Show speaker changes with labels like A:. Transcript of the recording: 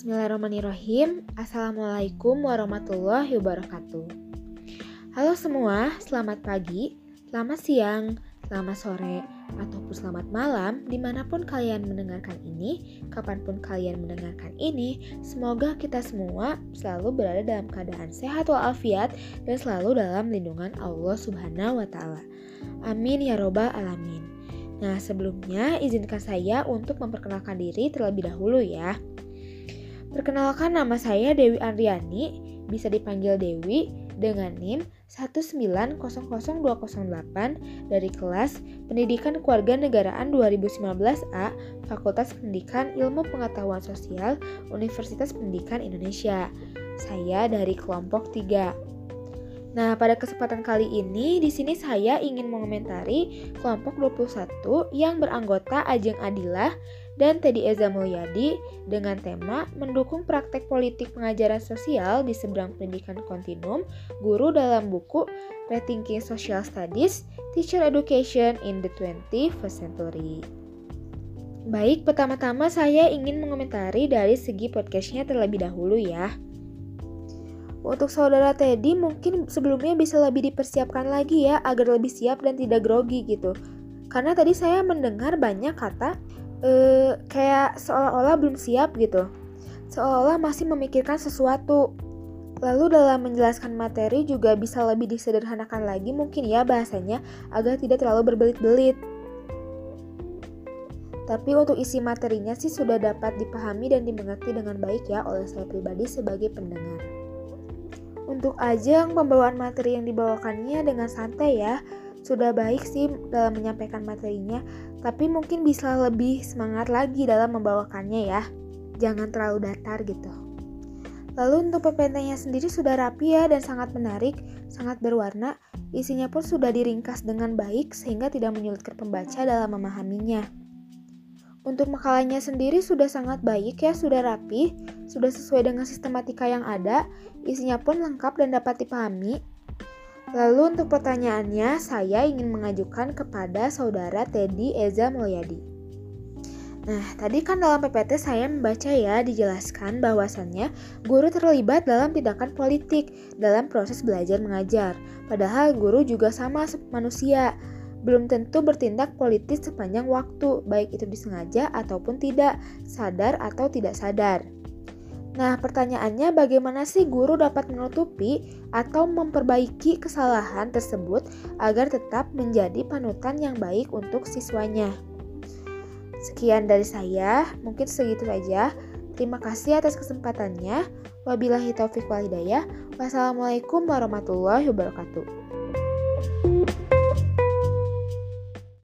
A: Bismillahirrahmanirrahim. Assalamualaikum warahmatullahi wabarakatuh. Halo semua, selamat pagi, selamat siang, selamat sore, ataupun selamat malam di mana pun kalian mendengarkan ini, kapan pun kalian mendengarkan ini, semoga kita semua selalu berada dalam keadaan sehat walafiat dan selalu dalam lindungan Allah Subhanahu wa Ta'ala. Amin ya Robbal 'Alamin. Nah, sebelumnya izinkan saya untuk memperkenalkan diri terlebih dahulu ya. Perkenalkan nama saya Dewi Andriani, bisa dipanggil Dewi dengan NIM 1900208 dari kelas Pendidikan Keluarga Negaraan 2019A Fakultas Pendidikan Ilmu Pengetahuan Sosial Universitas Pendidikan Indonesia. Saya dari kelompok 3. Nah, pada kesempatan kali ini di sini saya ingin mengomentari kelompok 21 yang beranggota Ajeng Adilah dan Teddy Eza Mulyadi dengan tema mendukung praktek politik pengajaran sosial di seberang pendidikan kontinum guru dalam buku Rethinking Social Studies Teacher Education in the 21st Century. Baik, pertama-tama saya ingin mengomentari dari segi podcastnya terlebih dahulu ya. Untuk saudara Teddy mungkin sebelumnya bisa lebih dipersiapkan lagi ya agar lebih siap dan tidak grogi gitu. Karena tadi saya mendengar banyak kata uh, kayak seolah-olah belum siap gitu. Seolah-olah masih memikirkan sesuatu. Lalu dalam menjelaskan materi juga bisa lebih disederhanakan lagi mungkin ya bahasanya agar tidak terlalu berbelit-belit. Tapi untuk isi materinya sih sudah dapat dipahami dan dimengerti dengan baik ya oleh saya pribadi sebagai pendengar. Untuk ajang pembawaan materi yang dibawakannya dengan santai ya, sudah baik sih dalam menyampaikan materinya, tapi mungkin bisa lebih semangat lagi dalam membawakannya ya. Jangan terlalu datar gitu. Lalu untuk PPT-nya sendiri sudah rapi ya dan sangat menarik, sangat berwarna. Isinya pun sudah diringkas dengan baik sehingga tidak menyulitkan pembaca dalam memahaminya. Untuk makalahnya sendiri sudah sangat baik ya, sudah rapi, sudah sesuai dengan sistematika yang ada, isinya pun lengkap dan dapat dipahami, Lalu untuk pertanyaannya, saya ingin mengajukan kepada saudara Teddy Eza Mulyadi. Nah, tadi kan dalam PPT saya membaca ya dijelaskan bahwasannya guru terlibat dalam tindakan politik dalam proses belajar mengajar. Padahal guru juga sama manusia, belum tentu bertindak politis sepanjang waktu, baik itu disengaja ataupun tidak, sadar atau tidak sadar. Nah, pertanyaannya bagaimana sih guru dapat menutupi atau memperbaiki kesalahan tersebut agar tetap menjadi panutan yang baik untuk siswanya? Sekian dari saya, mungkin segitu saja. Terima kasih atas kesempatannya. Wabillahi taufiq wal hidayah. Wassalamualaikum warahmatullahi wabarakatuh.